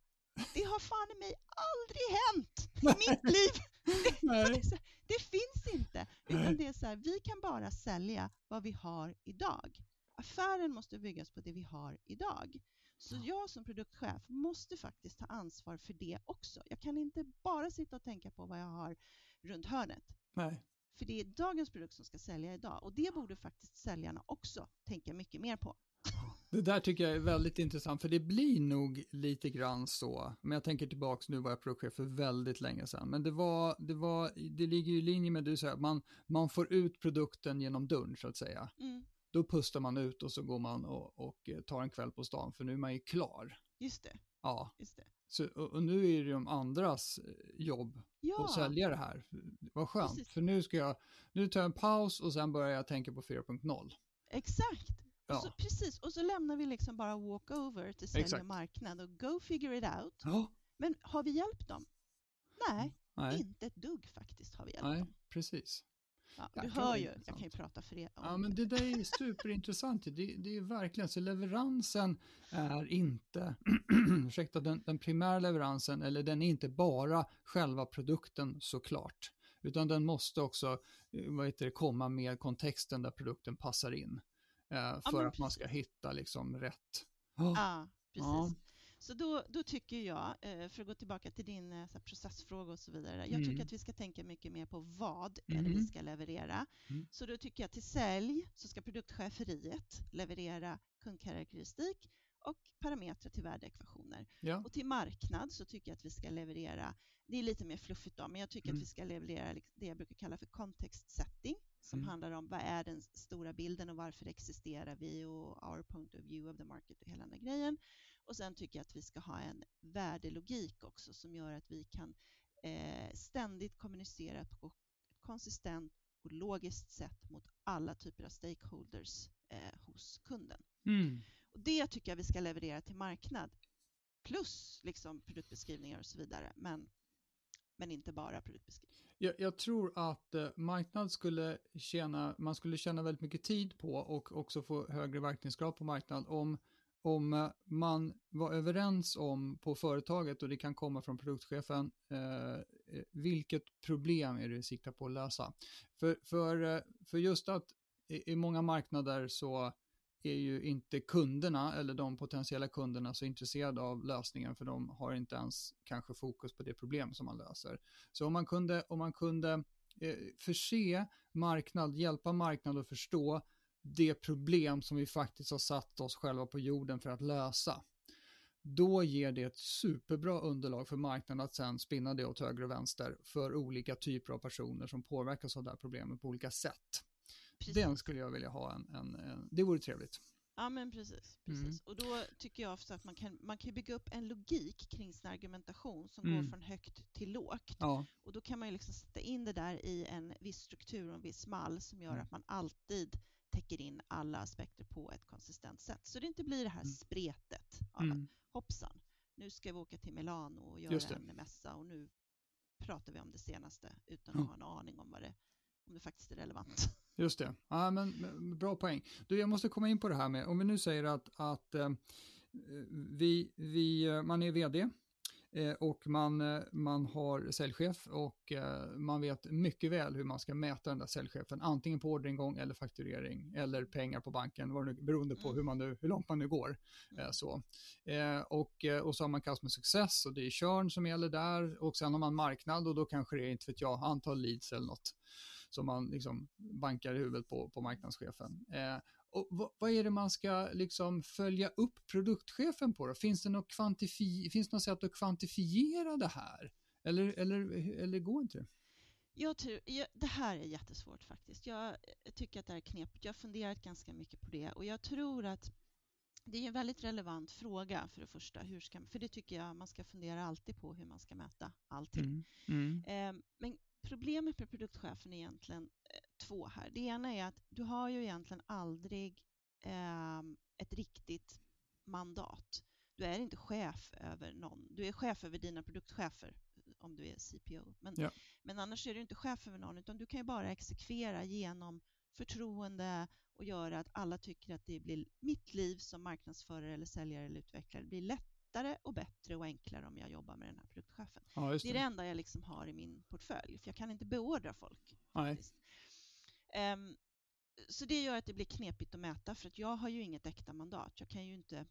Det har fan i mig aldrig hänt i mitt liv. Det finns inte. Utan det är så här, vi kan bara sälja vad vi har idag. Affären måste byggas på det vi har idag. Så jag som produktchef måste faktiskt ta ansvar för det också. Jag kan inte bara sitta och tänka på vad jag har runt hörnet. Nej. För det är dagens produkt som ska sälja idag och det borde faktiskt säljarna också tänka mycket mer på. Det där tycker jag är väldigt intressant, för det blir nog lite grann så. Men jag tänker tillbaks, nu var jag produktchef för väldigt länge sedan, men det var, det var, det ligger ju i linje med det du säger, att man, man får ut produkten genom dörren så att säga. Mm, Då pustar man ut och så går man och, och tar en kväll på stan, för nu är man ju klar. just det, Ja, just det. så, och, nu är det de andras eh, jobb Ja, att sälja det här. Vad skönt, Precis. för nu ska jag, nu tar jag en paus och sen börjar jag tänka på 4.0. exakt. Och Ja. så, precis, och så lämnar vi liksom bara walk over till sälj och marknad och go figure it out. Ja, Men har vi hjälpt dem? Nej, nej, inte ett dugg faktiskt har vi hjälpt nej, dem. precis. Ja, Ja, du hör ju, jag kan ju prata för er. Ja, om men det där är superintressant. Det, det är verkligen så leveransen är inte, ursäkta, den, den primära leveransen, eller den är inte bara själva produkten såklart, utan den måste också eh, vad heter det, komma med kontexten där produkten passar in. Eh, för men att man ska hitta liksom rätt. Ja, precis. Ja. Så då, då tycker jag, eh, för att gå tillbaka till din eh, så här, processfråga och så vidare, jag Mm. tycker att vi ska tänka mycket mer på vad är det Mhm. vi ska leverera. Mm. Så då tycker jag till sälj så ska produktcheferiet leverera kundkaraktäristik och parametrar till värdeekvationer. Ja, Och till marknad så tycker jag att vi ska leverera, det är lite mer fluffigt då, men jag tycker Mm. att vi ska leverera det jag brukar kalla för context setting, som Mm. handlar om vad är den stora bilden och varför existerar vi och our point of view of the market och hela den grejen. Och sen tycker jag att vi ska ha en värdelogik också som gör att vi kan eh, ständigt kommunicera på ett konsistent och logiskt sätt mot alla typer av stakeholders eh, hos kunden. mm. Och det tycker jag vi ska leverera till marknad. Plus liksom produktbeskrivningar och så vidare. Men, men inte bara produktbeskrivning. Jag, jag tror att eh, marknad skulle tjäna, man skulle tjäna väldigt mycket tid på och också få högre verkningsgrad på marknad om, om eh, man var överens om på företaget och det kan komma från produktchefen eh, eh vilket problem är det siktar på att lösa. För, för, eh, för just att i, i många marknader så är ju inte kunderna eller de potentiella kunderna så intresserade av lösningen för de har inte ens kanske fokus på det problem som man löser. Så om man kunde, om man kunde eh, förse marknad, hjälpa marknad att förstå det problem som vi faktiskt har satt oss själva på jorden för att lösa. Då ger det ett superbra underlag för marknaden att sen spinna det åt höger och vänster för olika typer av personer som påverkas av det här problemet på olika sätt. Precis. Den skulle jag vilja ha en, en, en det vore trevligt. Ja, men precis. Mm. precis. Och då tycker jag också att man kan, man kan bygga upp en logik kring sin argumentation som Mm. går från högt till lågt. Ja, Och då kan man ju liksom sätta in det där i en viss struktur och en viss mall som gör Mm. att man alltid täcker in alla aspekter på ett konsistent sätt. Så det inte blir det här Mm. spretet av mm. hoppsan, nu ska vi åka till Milano och göra en mässa och nu pratar vi om det senaste utan att ha en aning om vad det, om det faktiskt är relevant. Just det. Ja, men, men bra poäng. Du, jag måste komma in på det här med, om vi nu säger att, att eh, vi, vi, eh, man är vd Eh, och man, eh, man har säljchef och man vet mycket väl hur man ska mäta den där säljchefen, antingen på orderingång eller fakturering eller pengar på banken, vad nu, beroende på mm. hur, man nu, hur långt man nu går. Så. Och, och så har man customer success och det är körn som gäller där och sen har man marknad och då kanske det är, inte vet jag, antal leads eller något som man liksom bankar i huvudet på, på marknadschefen. Eh, och vad, vad, är det man ska liksom följa upp produktchefen på då? Finns det något, kvantifi finns det något sätt att kvantifiera det här? Eller, eller, eller går inte det? Jag tror, jag, det här är jättesvårt faktiskt. Jag tycker att det här är knepigt. Jag har funderat ganska mycket på det och jag tror att det är en väldigt relevant fråga för det första. Hur ska, för det tycker jag man ska fundera alltid på hur man ska mäta allting. Mm. Mm. Eh, men problemet med produktchefen är egentligen eh, två här. Det ena är att du har ju egentligen aldrig eh, ett riktigt mandat. Du är inte chef över någon. Du är chef över dina produktchefer om du är CPO. Men, ja. men annars är du inte chef över någon utan du kan ju bara exekvera genom förtroende och göra att alla tycker att det blir mitt liv som marknadsförare eller säljare eller utvecklare blir lättare och bättre och enklare om jag jobbar med den här produktchefen. Ja, det. det. är det enda jag liksom har i min portfölj för jag kan inte beordra folk. Um, så det gör att det blir knepigt att mäta för att jag har ju inget äkta mandat. Jag kan ju inte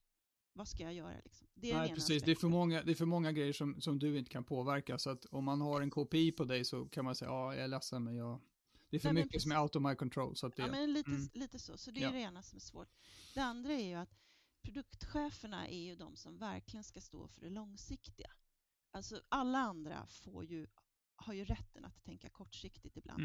vad ska jag göra? Liksom? Det är Nej, precis. Det är, för många, det är för många grejer som, som du inte kan påverka. Så att om man har en KPI på dig så kan man säga, ja, jag är ledsen, men jag, det är för Nej, mycket som är out of my control. Så att det, ja, men lite, mm. lite så. Så det är ja. det ena som är svårt. Det andra är ju att produktcheferna är ju de som verkligen ska stå för det långsiktiga. Alltså alla andra får ju har ju rätten att tänka kortsiktigt ibland.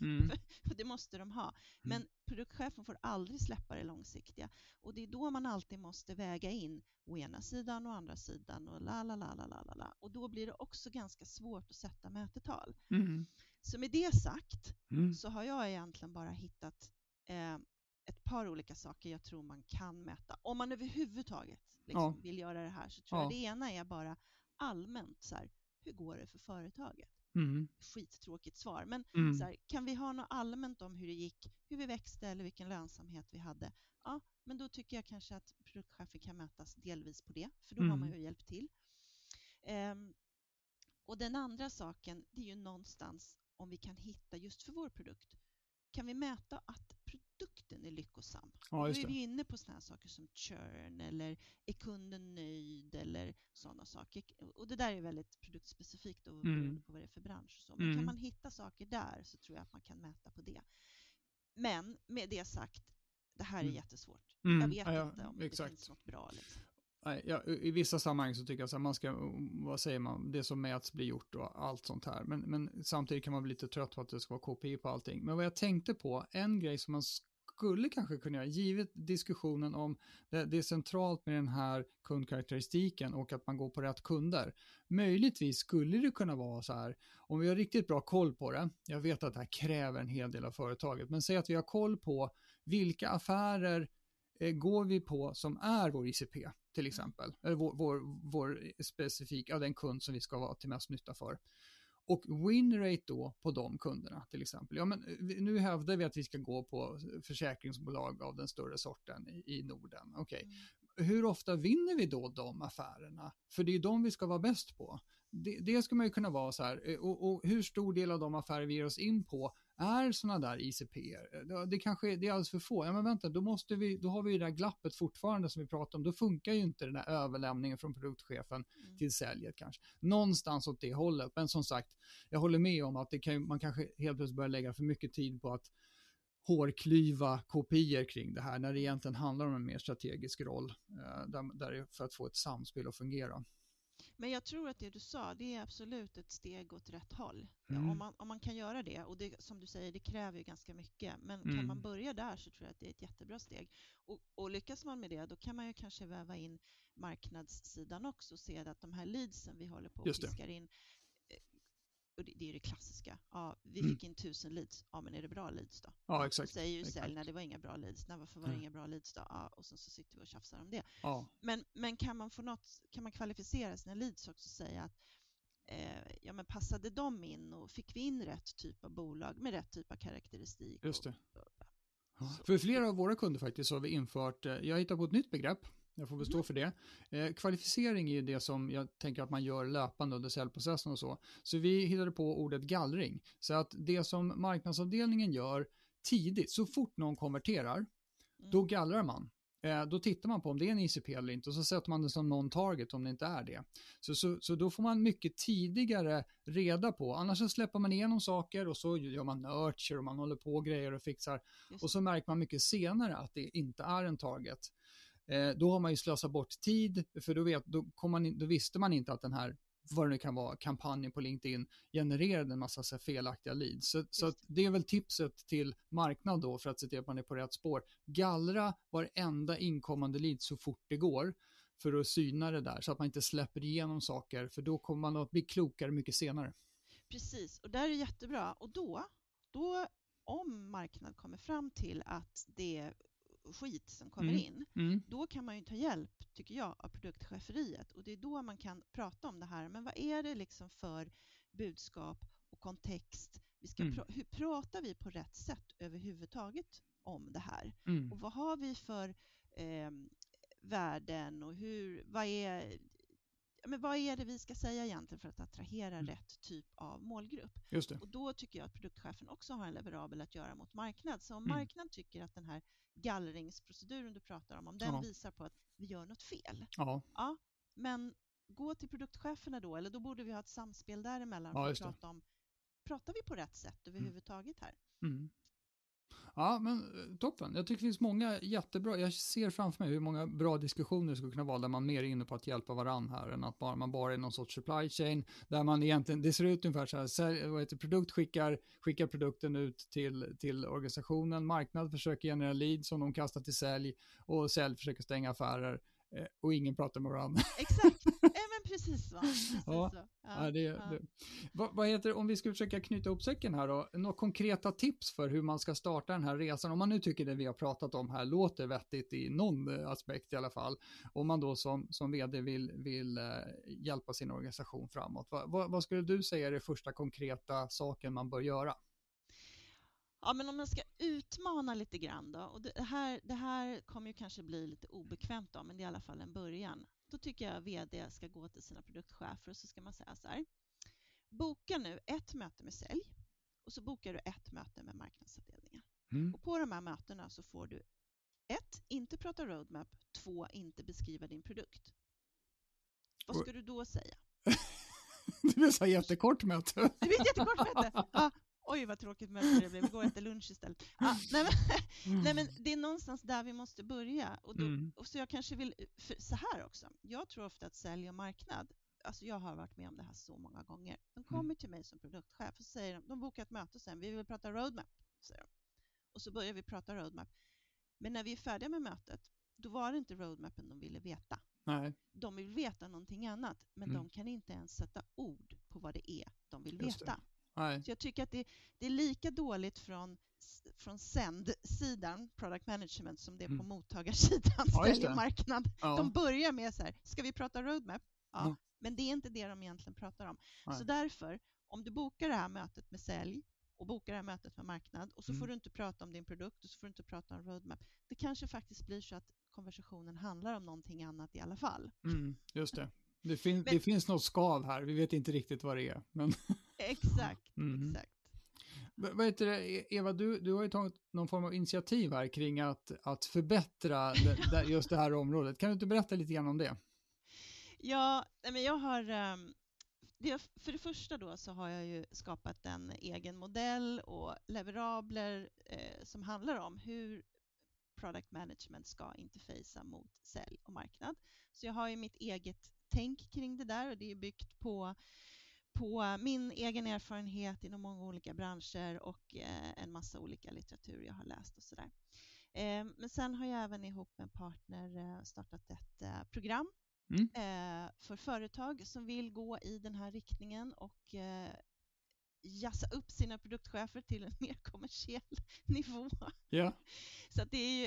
Mm. Mm. det måste de ha. Mm. Men produktchefen får aldrig släppa det långsiktiga. Och det är då man alltid måste väga in å ena sidan och andra sidan och la la la la la la. Och då blir det också ganska svårt att sätta mätetal. Mm. Så med det sagt mm. så har jag egentligen bara hittat eh, ett par olika saker jag tror man kan mäta. Om man överhuvudtaget liksom ja. vill göra det här så tror ja. jag det ena är bara allmänt så här, hur går det för företaget? Mm. Skittråkigt svar, men mm. så här, kan vi ha något allmänt om hur det gick, hur vi växte eller vilken lönsamhet vi hade? Ja, men då tycker jag kanske att produktchefer kan mätas delvis på det, för då mm. har man ju hjälpt till. Um, och den andra saken, det är ju någonstans om vi kan hitta just för vår produkt, kan vi mäta att produkten är lyckosam? Ja, Då är vi inne på sådana saker som churn eller är kunden nöjd eller sådana saker. Och det där är väldigt produktspecifikt och mm. beroende på vad det är för bransch. Och så. Men mm. kan man hitta saker där så tror jag att man kan mäta på det. Men med det sagt, det här är mm. jättesvårt. Mm. Jag vet ja, inte om exakt. det finns något bra. Liksom. Ja, I vissa sammanhang så tycker jag att man ska, vad säger man, det som mäts blir gjort och allt sånt här. Men, men samtidigt kan man bli lite trött på att det ska vara KPI på allting. Men vad jag tänkte på, en grej som man skulle kanske kunna göra, givet diskussionen om det, det är centralt med den här kundkaraktäristiken och att man går på rätt kunder. Möjligtvis skulle det kunna vara så här, om vi har riktigt bra koll på det, jag vet att det här kräver en hel del av företaget, men säg att vi har koll på vilka affärer eh, går vi på som är vår ICP till exempel, eller vår, vår, vår specifika, den kund som vi ska vara till mest nytta för. Och winrate då på de kunderna till exempel. Ja, men eh, nu hävdar vi att vi ska gå på försäkringsbolag av den större sorten i, i Norden. Okay. mm. hur ofta vinner vi då de affärerna? För det är ju de vi ska vara bäst på. Det, det ska man ju kunna vara så här, eh, och, och hur stor del av de affärer vi ger oss in på är sådana där ICP. Det, det kanske det är alldeles för få. Ja, men vänta, då, måste vi, då har vi ju det där glappet fortfarande som vi pratade om. Då funkar ju inte den där överlämningen från produktchefen mm. till säljet kanske. Någonstans åt det hållet. Men som sagt, jag håller med om att det kan, man kanske helt plötsligt börjar lägga för mycket tid på att hårklyva kopior kring det här när det egentligen handlar om en mer strategisk roll eh, där, där för att få ett samspel att fungera. Men jag tror att det du sa, det är absolut ett steg åt rätt håll. Mm. Om, man, om man kan göra det, och det, som du säger, det kräver ju ganska mycket, men mm. kan man börja där så tror jag att det är ett jättebra steg. Och, och lyckas man med det, då kan man ju kanske väva in marknadssidan också och se att de här leadsen vi håller på och fiskar in, och det, det är det klassiska. Ja, vi mm. fick in tusen leads. Ja, men är det bra leads då? Ja, exakt. säger ju sälj, nej, det var inga bra leads. Nej, varför var det mm. inga bra leads då? Ja, och sen så sitter vi och tjafsar om det. Ja. Men, men kan man få något, kan man kvalificera sina leads också och säga att eh, ja, men passade de in och fick vi in rätt typ av bolag med rätt typ av karaktäristik? Just det. Och, och, För flera av våra kunder faktiskt så har vi infört, eh, jag hittar på ett nytt begrepp Jag får bestå mm. för det. Eh, kvalificering är ju det som jag tänker att man gör löpande under säljprocessen och så. Så vi hittade på ordet gallring. Så att det som marknadsavdelningen gör tidigt, så fort någon konverterar, mm. då gallrar man. Eh, då tittar man på om det är en ICP eller inte och så sätter man det som non-target om det inte är det. Så, så, så då får man mycket tidigare reda på, annars så släpper man igenom saker och så gör man nurture och man håller på och grejer och fixar. Just. Och så märker man mycket senare att det inte är en target. Eh, då har man ju slösat bort tid, för då, vet, då, man, då visste man inte att den här vad det nu kan vara, kampanjen på LinkedIn genererade en massa så felaktiga leads. Så, så det är väl tipset till marknad då för att se till att man är på rätt spår. Gallra varenda inkommande lead så fort det går för att syna det där så att man inte släpper igenom saker för då kommer man att bli klokare mycket senare. Precis, och där är jättebra. Och då, då om marknad kommer fram till att det skit som kommer mm. in, mm. då kan man ju ta hjälp, tycker jag, av produktcheferiet. Och det är då man kan prata om det här. Men vad är det liksom för budskap och kontext? Vi ska mm. hur pratar vi på rätt sätt överhuvudtaget om det här? Mm. Och vad har vi för eh, värden och hur, vad är men vad är det vi ska säga egentligen för att attrahera mm. rätt typ av målgrupp? Just det. Och då tycker jag att produktchefen också har en leverabel att göra mot marknad. Så om mm. marknad tycker att den här gallringsproceduren du pratar om, om den ja. visar på att vi gör något fel, ja. ja. men gå till produktcheferna då, eller då borde vi ha ett samspel däremellan ja, för att prata om, pratar vi på rätt sätt mm. överhuvudtaget här? Mm. Ja, men eh, toppen. Jag tycker det finns många jättebra, jag ser framför mig hur många bra diskussioner det skulle kunna vara där man mer är inne på att hjälpa varandra här än att bara, man bara är någon sorts supply chain där man egentligen, det ser ut ungefär så här, sälj, vad heter, produkt skickar, skickar produkten ut till, till organisationen, marknad försöker generera lead som de kastar till sälj och sälj försöker stänga affärer eh, och ingen pratar med varandra. Exakt, precis så. Precis ja. så. Ja, det, ja. Det. Vad, vad, heter om vi ska försöka knyta ihop säcken här då, några konkreta tips för hur man ska starta den här resan, om man nu tycker det vi har pratat om här låter vettigt i någon eh, aspekt i alla fall, om man då som, som vd vill, vill uh, hjälpa sin organisation framåt, vad, vad, vad skulle du säga är det första konkreta saken man bör göra? Ja, men om man ska utmana lite grann då, och det här, det här kommer ju kanske bli lite obekvämt då, men det är i alla fall en början. Då tycker jag VD ska gå till sina produktchefer och så ska man säga så här. Boka nu ett möte med sälj och så bokar du ett möte med marknadsavdelningen. Mm. Och på de här mötena så får du ett, inte prata roadmap, två, inte beskriva din produkt. Vad ska du då säga? det blir så jättekort möte. Det blir ett jättekort möte. Ja, Oj, vad tråkigt möte det blev. Vi går och äter lunch istället. Ah, nej, men, nej, men det är någonstans där vi måste börja. Och, då, mm. och så jag kanske vill, så här också. Jag tror ofta att sälj och marknad, alltså jag har varit med om det här så många gånger. De mm. kommer mm. till mig som produktchef och säger, de bokar ett möte sen, vi vill prata roadmap, säger de. Och så börjar vi prata roadmap. Men när vi är färdiga med mötet, då var det inte roadmappen de ville veta. Nej. De vill veta någonting annat, men mm. de kan inte ens sätta ord på vad det är de vill veta. Nej. Så jag tycker att det, det, är lika dåligt från, från sändsidan, product management, som det är på mm. mottagarsidan, ja, marknad. Ja. De börjar med så här, ska vi prata roadmap? Ja, mm. men det är inte det de egentligen pratar om. Nej. Så därför, om du bokar det här mötet med sälj och bokar det här mötet med marknad och så mm. får du inte prata om din produkt och så får du inte prata om roadmap. Det kanske faktiskt blir så att konversationen handlar om någonting annat i alla fall. Mm, just det. Det, fin men, det finns något skav här, vi vet inte riktigt vad det är. Men exakt, mm. exakt. Vad heter det, e- Eva, du, du har ju tagit någon form av initiativ här kring att, att förbättra det, just det här området. Kan du inte berätta lite grann om det? Ja, men jag har... Um, det, för det första då så har jag ju skapat en egen modell och leverabler eh, som handlar om hur product management ska interfacea mot sälj och marknad. Så jag har ju mitt eget tänk kring det där och det är byggt på på min egen erfarenhet inom många olika branscher och eh, en massa olika litteratur jag har läst och sådär. Eh, men sen har jag även ihop med en partner eh, startat ett program mm. för företag som vill gå i den här riktningen och jassa upp sina produktchefer till en mer kommersiell nivå. Ja. Så det är ju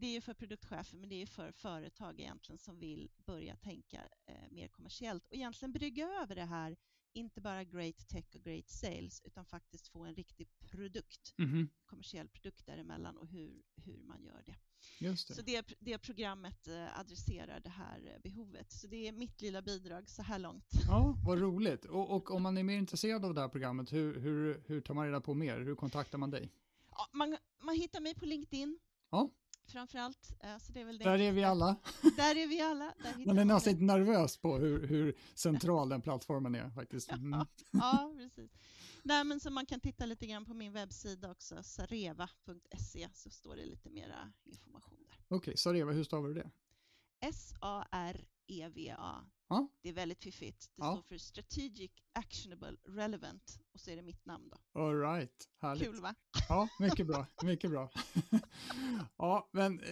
det är för produktchefer, men det är för företag egentligen som vill börja tänka mer kommersiellt och egentligen brygga över det här inte bara great tech och great sales utan faktiskt få en riktig produkt, Mhm. kommersiell produkt däremellan och hur, hur man gör det. Just det. Så det, det programmet eh, adresserar det här eh, behovet. Så det är mitt lilla bidrag så här långt. Ja, vad roligt. Och, och om man är mer intresserad av det här programmet, hur, hur, hur tar man reda på mer? Hur kontaktar man dig? Ja, man, man hittar mig på LinkedIn. Ja. Framför allt. eh, Så det är väl det Där är vi alla. Där är vi alla. Man är nästan lite nervös på hur, hur central den plattformen är faktiskt. Mm. Ja, precis. Nej, men så man kan titta lite grann på min webbsida också, sareva.se, så står det lite mera Okej, okay, Sareva, hur stavar du det? S-A-R-E-V-A. Ja. Det är väldigt fiffigt. Det Ja. står för Strategic Actionable Relevant och så är det mitt namn då. All right, härligt. Kul va? Ja, mycket bra, mycket bra. ja, men eh,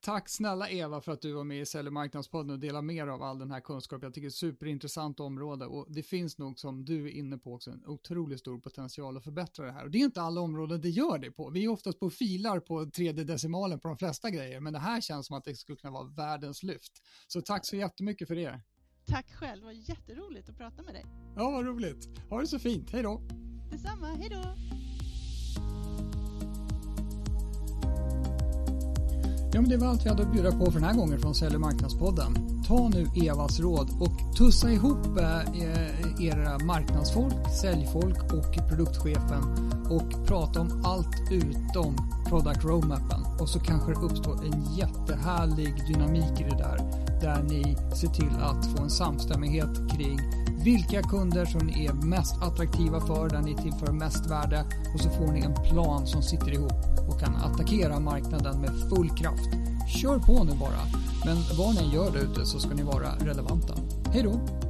tack snälla Eva för att du var med i Sälj marknadspodden och delade mer av all den här kunskapen. Jag tycker det är ett superintressant område och det finns nog som du är inne på också en otroligt stor potential att förbättra det här. Och det är inte alla områden det gör det på. Vi är oftast på filar på tredje decimalen på de flesta grejer, men det här känns som att det skulle kunna vara världens lyft. Så tack så jättemycket för det. Tack själv, det var jätteroligt att prata med dig. Ja, vad roligt. Ha det så fint. Hej då. Detsamma, hej då! Ja, men det var allt vi hade att bjuda på för den här gången från Sälj marknadspodden. Ta nu Evas råd och tussa ihop eh, era marknadsfolk, säljfolk och produktchefen och prata om allt utom product roadmappen. Och så kanske det uppstår en jättehärlig dynamik i det där, där ni ser till att få en samstämmighet kring vilka kunder som ni är mest attraktiva för, där ni tillför mest värde och så får ni en plan som sitter ihop och kan attackera marknaden med full kraft. Kör på nu bara, men vad ni än gör där ute så ska ni vara relevanta. Hej då!